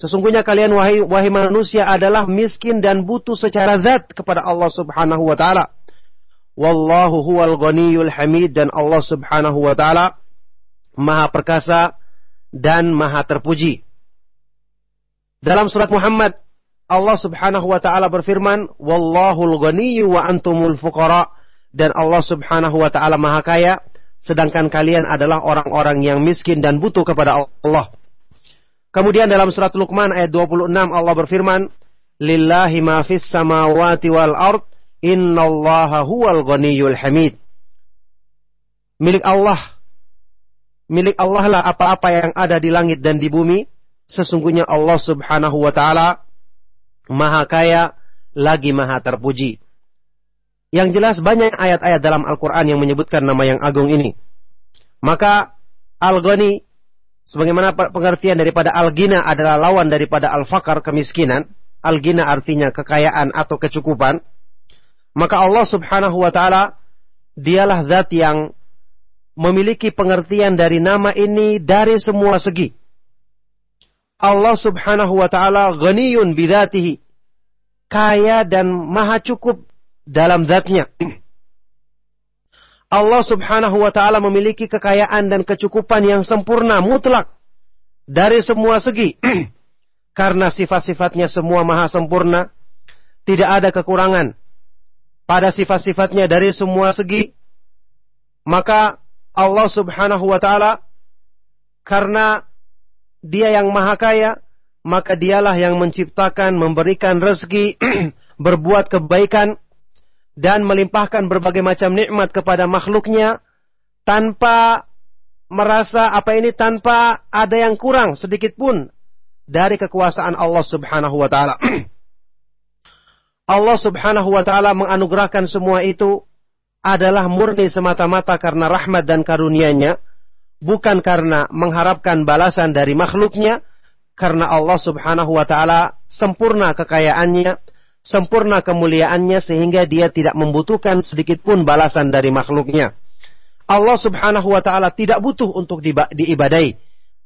Sesungguhnya kalian wahai, wahai manusia adalah miskin dan butuh secara zat kepada Allah Subhanahu wa taala. Wallahu huwal ghaniyul hamid dan Allah Subhanahu wa taala Maha perkasa dan Maha terpuji. Dalam surat Muhammad Allah Subhanahu wa taala berfirman, "Wallahul ghaniyyu wa antumul fuqara." Dan Allah Subhanahu wa taala Maha kaya sedangkan kalian adalah orang-orang yang miskin dan butuh kepada Allah. Kemudian dalam surat Luqman ayat 26 Allah berfirman, "Lillahi ma fis samawati wal ard, innallaha huwal ghaniyyul hamid." Milik Allah milik Allah lah apa-apa yang ada di langit dan di bumi. Sesungguhnya Allah Subhanahu wa taala Maha kaya lagi Maha terpuji. Yang jelas banyak ayat-ayat dalam Al-Qur'an yang menyebutkan nama yang agung ini. Maka Al-Ghani Sebagaimana pengertian daripada al-gina adalah lawan daripada al-fakar kemiskinan. Al-gina artinya kekayaan atau kecukupan. Maka Allah subhanahu wa ta'ala dialah zat yang memiliki pengertian dari nama ini dari semua segi. Allah subhanahu wa ta'ala ghaniyun bidatihi. Kaya dan maha cukup dalam zatnya. Allah Subhanahu wa taala memiliki kekayaan dan kecukupan yang sempurna mutlak dari semua segi. *clears throat* Karena sifat-sifatnya semua maha sempurna, tidak ada kekurangan pada sifat-sifatnya dari semua segi. Maka Allah Subhanahu wa taala karena dia yang maha kaya, maka dialah yang menciptakan, memberikan rezeki, *clears throat* berbuat kebaikan dan melimpahkan berbagai macam nikmat kepada makhluknya tanpa merasa apa ini tanpa ada yang kurang sedikit pun dari kekuasaan Allah Subhanahu wa taala. *clears throat* Allah Subhanahu wa taala menganugerahkan semua itu adalah murni semata-mata karena rahmat dan karunia-Nya, bukan karena mengharapkan balasan dari makhluknya, karena Allah Subhanahu wa taala sempurna kekayaannya, sempurna kemuliaannya sehingga dia tidak membutuhkan sedikit pun balasan dari makhluknya. Allah Subhanahu wa taala tidak butuh untuk diibadai.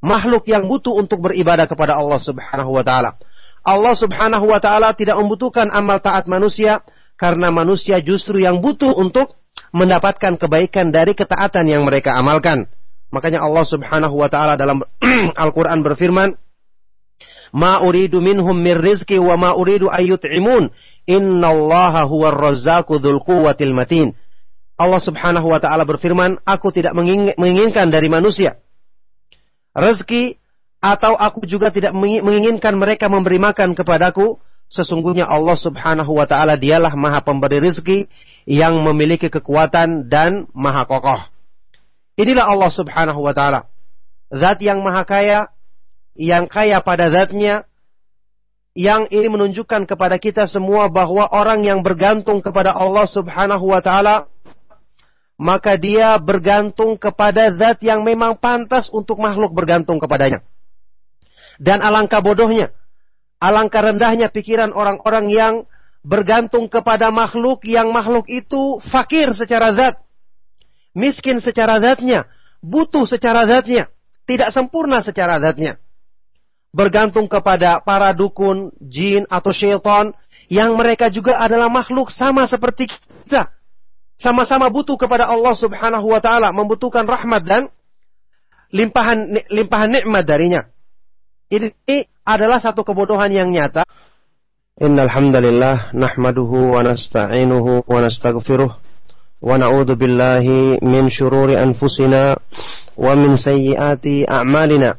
Makhluk yang butuh untuk beribadah kepada Allah Subhanahu wa taala. Allah Subhanahu wa taala tidak membutuhkan amal taat manusia karena manusia justru yang butuh untuk mendapatkan kebaikan dari ketaatan yang mereka amalkan. Makanya Allah Subhanahu wa taala dalam *clears throat* Al-Qur'an berfirman, ma uridu minhum mir rizki wa ma uridu ayyut'imun innallaha huwar razzaqu dzul quwwatil matin. Allah Subhanahu wa taala berfirman aku tidak menginginkan dari manusia rezeki atau aku juga tidak menginginkan mereka memberi makan kepadaku. Sesungguhnya Allah Subhanahu wa taala dialah Maha Pemberi rezeki yang memiliki kekuatan dan Maha kokoh. Inilah Allah Subhanahu wa taala. Zat yang maha kaya yang kaya pada zatnya, yang ini menunjukkan kepada kita semua bahwa orang yang bergantung kepada Allah Subhanahu wa taala maka dia bergantung kepada zat yang memang pantas untuk makhluk bergantung kepadanya. Dan alangkah bodohnya, alangkah rendahnya pikiran orang-orang yang bergantung kepada makhluk yang makhluk itu fakir secara zat, miskin secara zatnya, butuh secara zatnya, tidak sempurna secara zatnya bergantung kepada para dukun, jin atau syaitan yang mereka juga adalah makhluk sama seperti kita. Sama-sama butuh kepada Allah Subhanahu wa taala, membutuhkan rahmat dan limpahan limpahan nikmat darinya. Ini adalah satu kebodohan yang nyata. Innal hamdalillah nahmaduhu wa nasta'inuhu wa nastaghfiruh wa na'udzu billahi min syururi anfusina wa min sayyiati a'malina.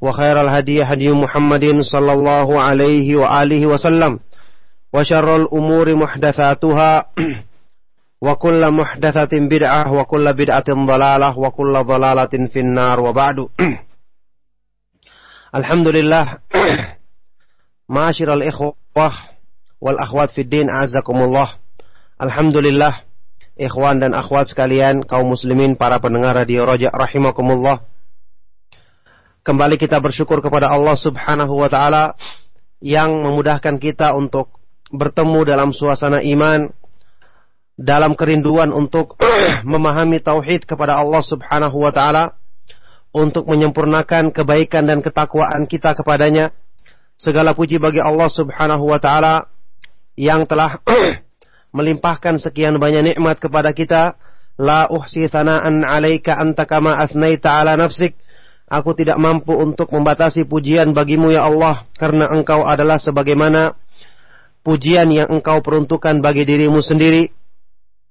وخير الهدي هدي محمد صلى الله عليه وآله وسلم وشر الأمور محدثاتها وكل محدثة بدعة وكل بدعة ضلالة وكل ضلالة في النار وبعد الحمد لله معاشر الإخوة wal akhwat fiddin azakumullah. Alhamdulillah ikhwan dan akhwat sekalian kaum muslimin para pendengar radio Roja rahimakumullah. Kembali kita bersyukur kepada Allah Subhanahu wa taala yang memudahkan kita untuk bertemu dalam suasana iman dalam kerinduan untuk *clears throat* memahami tauhid kepada Allah Subhanahu wa taala untuk menyempurnakan kebaikan dan ketakwaan kita kepadanya. Segala puji bagi Allah Subhanahu wa taala yang telah *clears throat* melimpahkan sekian banyak nikmat kepada kita. La uhsi thana'an 'alaika anta kama athnaita 'ala nafsik. Aku tidak mampu untuk membatasi pujian bagimu ya Allah karena engkau adalah sebagaimana pujian yang engkau peruntukkan bagi dirimu sendiri.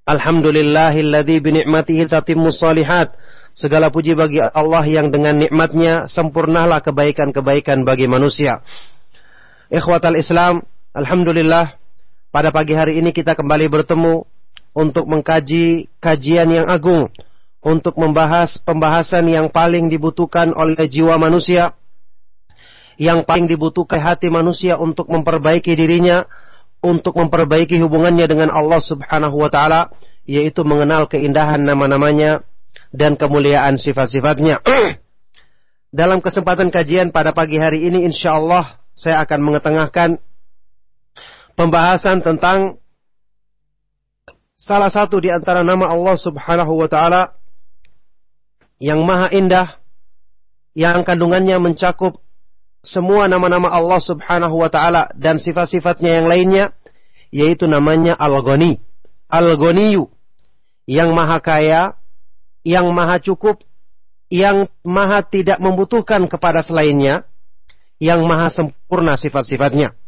Alhamdulillahilladzi bi ni'matihi tatimmu salihat. Segala puji bagi Allah yang dengan nikmatnya sempurnalah kebaikan-kebaikan bagi manusia. Ikhwatal Islam, Alhamdulillah pada pagi hari ini kita kembali bertemu untuk mengkaji kajian yang agung, untuk membahas pembahasan yang paling dibutuhkan oleh jiwa manusia, yang paling dibutuhkan hati manusia untuk memperbaiki dirinya, untuk memperbaiki hubungannya dengan Allah Subhanahu wa taala, yaitu mengenal keindahan nama-namanya dan kemuliaan sifat-sifatnya. *clears throat* Dalam kesempatan kajian pada pagi hari ini insya Allah saya akan mengetengahkan pembahasan tentang salah satu di antara nama Allah Subhanahu wa taala yang maha indah yang kandungannya mencakup semua nama-nama Allah Subhanahu wa taala dan sifat-sifatnya yang lainnya yaitu namanya Al-Ghani. Al-Ghaniyu yang maha kaya, yang maha cukup, yang maha tidak membutuhkan kepada selainnya, yang maha sempurna sifat-sifatnya.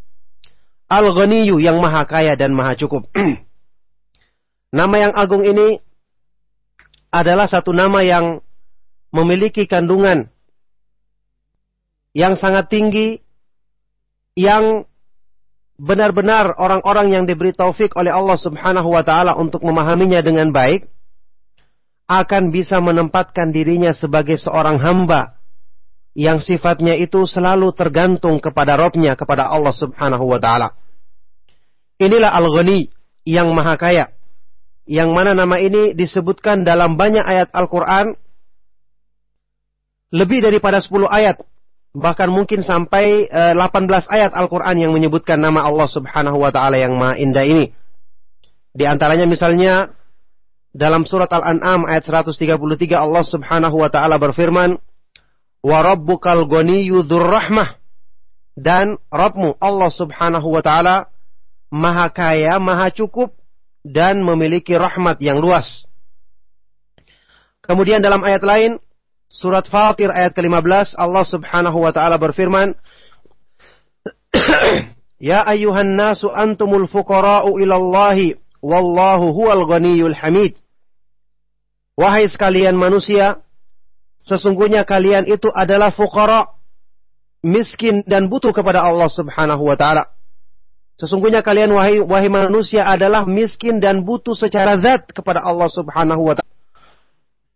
Al-Ghaniyu yang maha kaya dan maha cukup. *clears throat* nama yang agung ini adalah satu nama yang memiliki kandungan yang sangat tinggi yang benar-benar orang-orang yang diberi taufik oleh Allah Subhanahu wa taala untuk memahaminya dengan baik akan bisa menempatkan dirinya sebagai seorang hamba yang sifatnya itu selalu tergantung kepada Robnya, kepada Allah subhanahu wa ta'ala. Inilah Al-Ghani yang maha kaya. Yang mana nama ini disebutkan dalam banyak ayat Al-Quran. Lebih daripada 10 ayat. Bahkan mungkin sampai 18 eh, ayat Al-Quran yang menyebutkan nama Allah subhanahu wa ta'ala yang maha indah ini. Di antaranya misalnya dalam surat Al-An'am ayat 133 Allah subhanahu wa ta'ala berfirman wa rabbukal rahmah dan Rabbmu Allah Subhanahu wa taala maha kaya, maha cukup dan memiliki rahmat yang luas. Kemudian dalam ayat lain surat Fatir ayat ke-15 Allah Subhanahu wa taala berfirman *clears throat* Ya ayyuhan nasu antumul fuqara'u ilallahi wallahu huwal ghaniyyul hamid. Wahai sekalian manusia, Sesungguhnya kalian itu adalah fuqara, miskin dan butuh kepada Allah Subhanahu wa taala. Sesungguhnya kalian wahai wahai manusia adalah miskin dan butuh secara zat kepada Allah Subhanahu wa taala.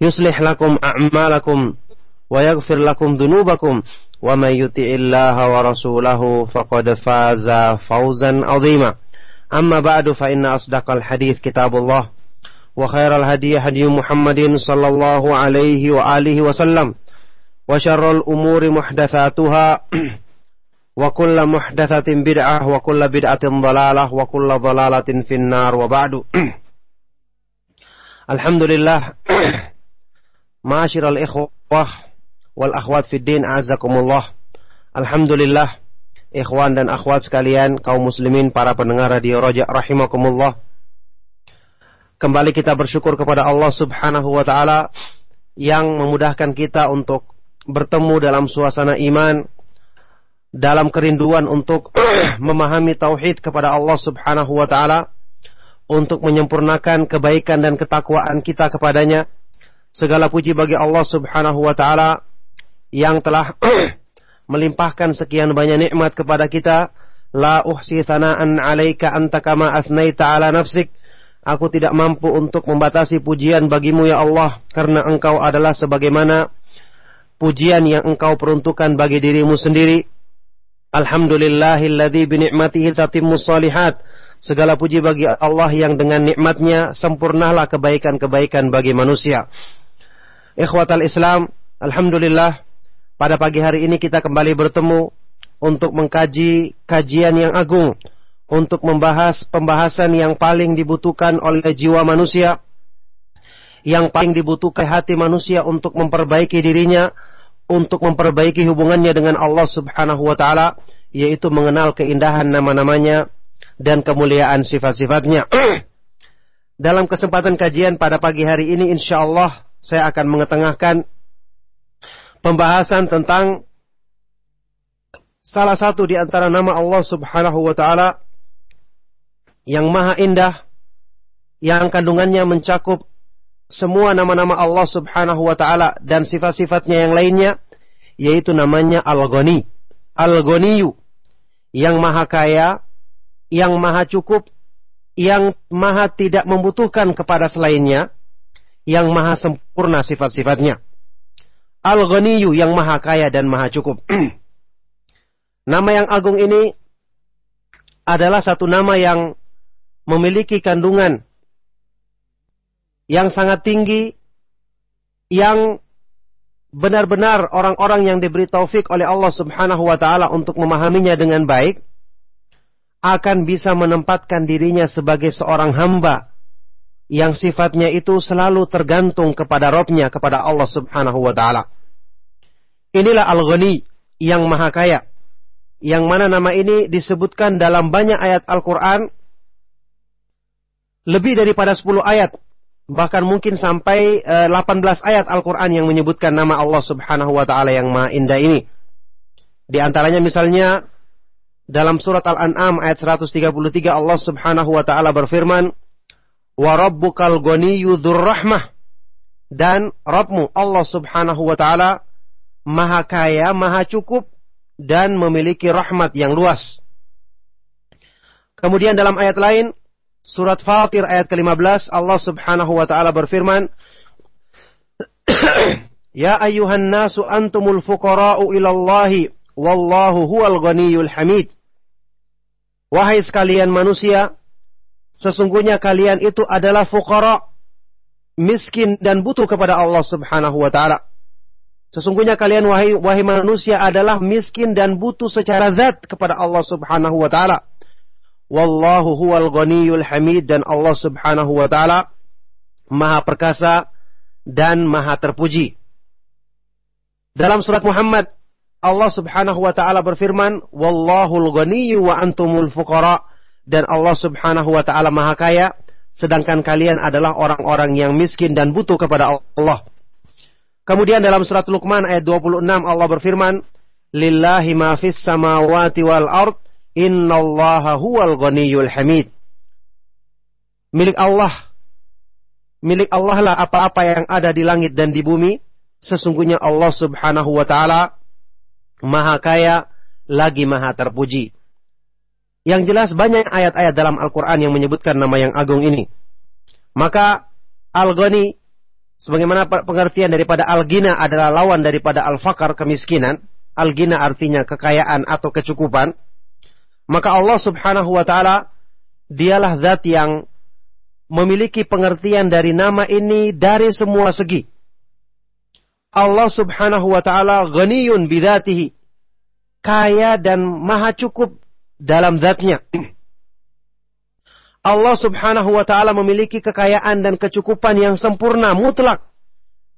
يصلح لكم أعمالكم ويغفر لكم ذنوبكم ومن يطع الله ورسوله فقد فاز فوزا عظيما. أما بعد فإن أصدق الحديث كتاب الله وخير الهدي هدي محمد صلى الله عليه وآله وسلم وشر الأمور محدثاتها *clears throat* وكل محدثة بدعة وكل بدعة ضلالة وكل ضلالة في النار. وبعد *clears throat* الحمد لله *clears throat* Ma'asyiral ikhwah wal akhwat fid din azakumullah. Alhamdulillah ikhwan dan akhwat sekalian kaum muslimin para pendengar radio Roja rahimakumullah. Kembali kita bersyukur kepada Allah Subhanahu wa taala yang memudahkan kita untuk bertemu dalam suasana iman dalam kerinduan untuk *clears throat* memahami tauhid kepada Allah Subhanahu wa taala untuk menyempurnakan kebaikan dan ketakwaan kita kepadanya Segala puji bagi Allah Subhanahu wa taala yang telah *clears throat* melimpahkan sekian banyak nikmat kepada kita. La uhsi thana'an 'alaika anta kama asnaita 'ala nafsik. Aku tidak mampu untuk membatasi pujian bagimu ya Allah karena engkau adalah sebagaimana pujian yang engkau peruntukkan bagi dirimu sendiri. Alhamdulillahilladzi bi ni'matihi tatimmu salihat. Segala puji bagi Allah yang dengan nikmatnya sempurnalah kebaikan-kebaikan bagi manusia. Ikhwatal Islam, Alhamdulillah pada pagi hari ini kita kembali bertemu untuk mengkaji kajian yang agung, untuk membahas pembahasan yang paling dibutuhkan oleh jiwa manusia, yang paling dibutuhkan hati manusia untuk memperbaiki dirinya, untuk memperbaiki hubungannya dengan Allah Subhanahu wa taala, yaitu mengenal keindahan nama-namanya dan kemuliaan sifat-sifatnya. *clears throat* Dalam kesempatan kajian pada pagi hari ini insya Allah saya akan mengetengahkan pembahasan tentang salah satu di antara nama Allah Subhanahu wa taala yang maha indah yang kandungannya mencakup semua nama-nama Allah Subhanahu wa taala dan sifat-sifatnya yang lainnya yaitu namanya Al-Ghani. Al-Ghaniyu yang maha kaya, yang maha cukup, yang maha tidak membutuhkan kepada selainnya, yang maha sempurna sifat-sifatnya. Al-Ghaniyu yang maha kaya dan maha cukup. *clears throat* nama yang agung ini adalah satu nama yang memiliki kandungan yang sangat tinggi yang benar-benar orang-orang yang diberi taufik oleh Allah Subhanahu wa taala untuk memahaminya dengan baik akan bisa menempatkan dirinya sebagai seorang hamba yang sifatnya itu selalu tergantung kepada Robnya, kepada Allah Subhanahu wa Ta'ala. Inilah Al-Ghani yang Maha Kaya, yang mana nama ini disebutkan dalam banyak ayat Al-Quran, lebih daripada 10 ayat, bahkan mungkin sampai 18 eh, ayat Al-Quran yang menyebutkan nama Allah Subhanahu wa Ta'ala yang Maha Indah ini. Di antaranya misalnya dalam surat Al-An'am ayat 133 Allah Subhanahu wa taala berfirman, wa rabbukal ghaniyyu rahmah dan Rabbmu Allah Subhanahu wa taala maha kaya, maha cukup dan memiliki rahmat yang luas. Kemudian dalam ayat lain surat Fatir ayat ke-15 Allah Subhanahu wa taala berfirman *clears throat* Ya ayyuhan nasu antumul fuqara'u ilallahi wallahu huwal ghaniyyul hamid Wahai sekalian manusia sesungguhnya kalian itu adalah fuqara, miskin dan butuh kepada Allah Subhanahu wa taala. Sesungguhnya kalian wahai wahai manusia adalah miskin dan butuh secara zat kepada Allah Subhanahu wa taala. Wallahu huwal ghaniyul hamid dan Allah Subhanahu wa taala maha perkasa dan maha terpuji. Dalam surat Muhammad Allah Subhanahu wa taala berfirman, "Wallahul ghaniyyu wa antumul fuqara." Dan Allah Subhanahu wa taala maha kaya sedangkan kalian adalah orang-orang yang miskin dan butuh kepada Allah. Kemudian dalam surat Luqman ayat 26 Allah berfirman, "Lillahi ma fis samawati wal ard, innallaha huwal ghaniyyul hamid." Milik Allah milik Allah lah apa-apa yang ada di langit dan di bumi. Sesungguhnya Allah Subhanahu wa taala Maha Kaya lagi Maha Terpuji. Yang jelas banyak ayat-ayat dalam Al-Qur'an yang menyebutkan nama yang agung ini. Maka Al-Ghani sebagaimana pengertian daripada Al-Ghina adalah lawan daripada Al-Fakar kemiskinan. Al-Ghina artinya kekayaan atau kecukupan. Maka Allah Subhanahu wa taala dialah zat yang memiliki pengertian dari nama ini dari semua segi. Allah Subhanahu wa taala ghaniyun bidzatihi. Kaya dan maha cukup dalam zatnya. Allah Subhanahu wa taala memiliki kekayaan dan kecukupan yang sempurna mutlak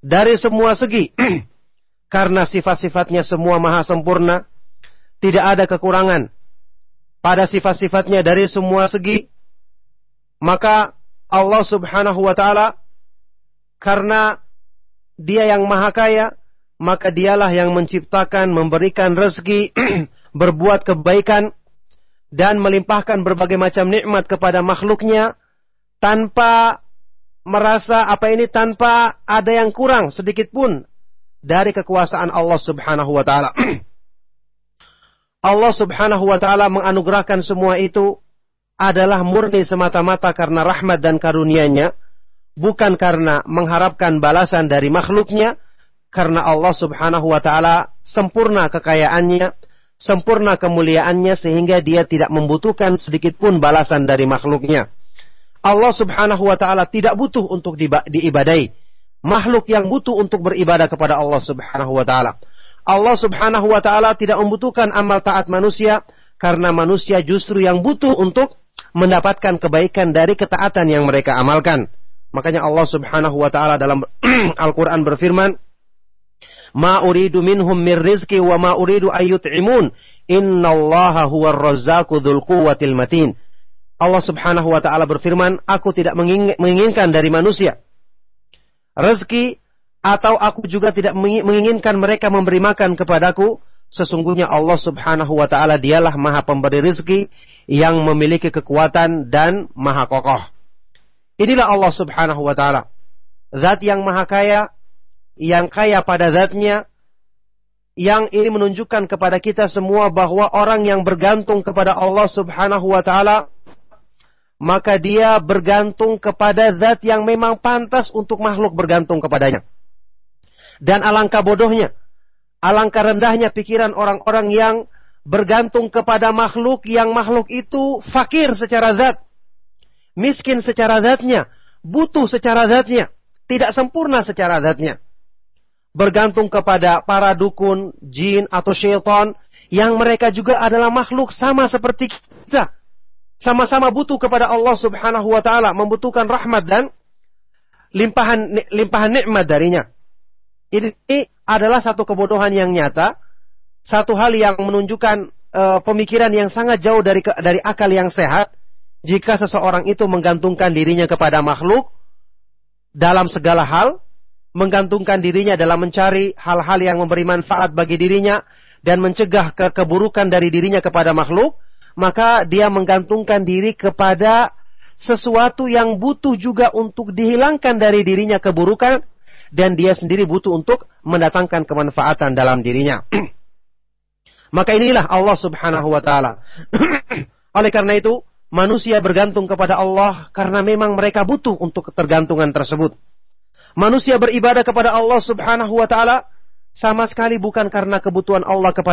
dari semua segi. *clears throat* Karena sifat-sifatnya semua maha sempurna, tidak ada kekurangan pada sifat-sifatnya dari semua segi. Maka Allah Subhanahu wa taala karena dia yang maha kaya, maka dialah yang menciptakan, memberikan rezeki, *clears throat* berbuat kebaikan dan melimpahkan berbagai macam nikmat kepada makhluknya tanpa merasa apa ini tanpa ada yang kurang sedikit pun dari kekuasaan Allah Subhanahu wa taala. *clears throat* Allah Subhanahu wa taala menganugerahkan semua itu adalah murni semata-mata karena rahmat dan karunia-Nya, bukan karena mengharapkan balasan dari makhluknya, karena Allah Subhanahu wa taala sempurna kekayaannya, sempurna kemuliaannya sehingga dia tidak membutuhkan sedikit pun balasan dari makhluknya. Allah Subhanahu wa taala tidak butuh untuk diibadai. Makhluk yang butuh untuk beribadah kepada Allah Subhanahu wa taala. Allah Subhanahu wa taala tidak membutuhkan amal taat manusia karena manusia justru yang butuh untuk mendapatkan kebaikan dari ketaatan yang mereka amalkan. Makanya Allah Subhanahu wa taala dalam *clears throat* Al-Qur'an berfirman, "Ma uridu minhum mir rizqi wa ma uridu ayyut'imun. Innallaha huwar razzaqu dzul quwwatil matin." Allah Subhanahu wa taala berfirman, "Aku tidak menginginkan dari manusia rezeki atau aku juga tidak menginginkan mereka memberi makan kepadaku Sesungguhnya Allah subhanahu wa ta'ala dialah maha pemberi rizki yang memiliki kekuatan dan maha kokoh. Inilah Allah subhanahu wa ta'ala. Zat yang maha kaya, yang kaya pada zatnya, yang ini menunjukkan kepada kita semua bahwa orang yang bergantung kepada Allah subhanahu wa ta'ala, maka dia bergantung kepada zat yang memang pantas untuk makhluk bergantung kepadanya. Dan alangkah bodohnya, Alangkah rendahnya pikiran orang-orang yang bergantung kepada makhluk yang makhluk itu fakir secara zat. Miskin secara zatnya. Butuh secara zatnya. Tidak sempurna secara zatnya. Bergantung kepada para dukun, jin, atau syaitan. Yang mereka juga adalah makhluk sama seperti kita. Sama-sama butuh kepada Allah subhanahu wa ta'ala. Membutuhkan rahmat dan limpahan, limpahan nikmat darinya. Ini adalah satu kebodohan yang nyata, satu hal yang menunjukkan uh, pemikiran yang sangat jauh dari dari akal yang sehat. Jika seseorang itu menggantungkan dirinya kepada makhluk dalam segala hal, menggantungkan dirinya dalam mencari hal-hal yang memberi manfaat bagi dirinya dan mencegah ke keburukan dari dirinya kepada makhluk, maka dia menggantungkan diri kepada sesuatu yang butuh juga untuk dihilangkan dari dirinya keburukan dan dia sendiri butuh untuk mendatangkan kemanfaatan dalam dirinya. *clears throat* Maka inilah Allah Subhanahu wa taala. *clears throat* Oleh karena itu, manusia bergantung kepada Allah karena memang mereka butuh untuk ketergantungan tersebut. Manusia beribadah kepada Allah Subhanahu wa taala sama sekali bukan karena kebutuhan Allah kepada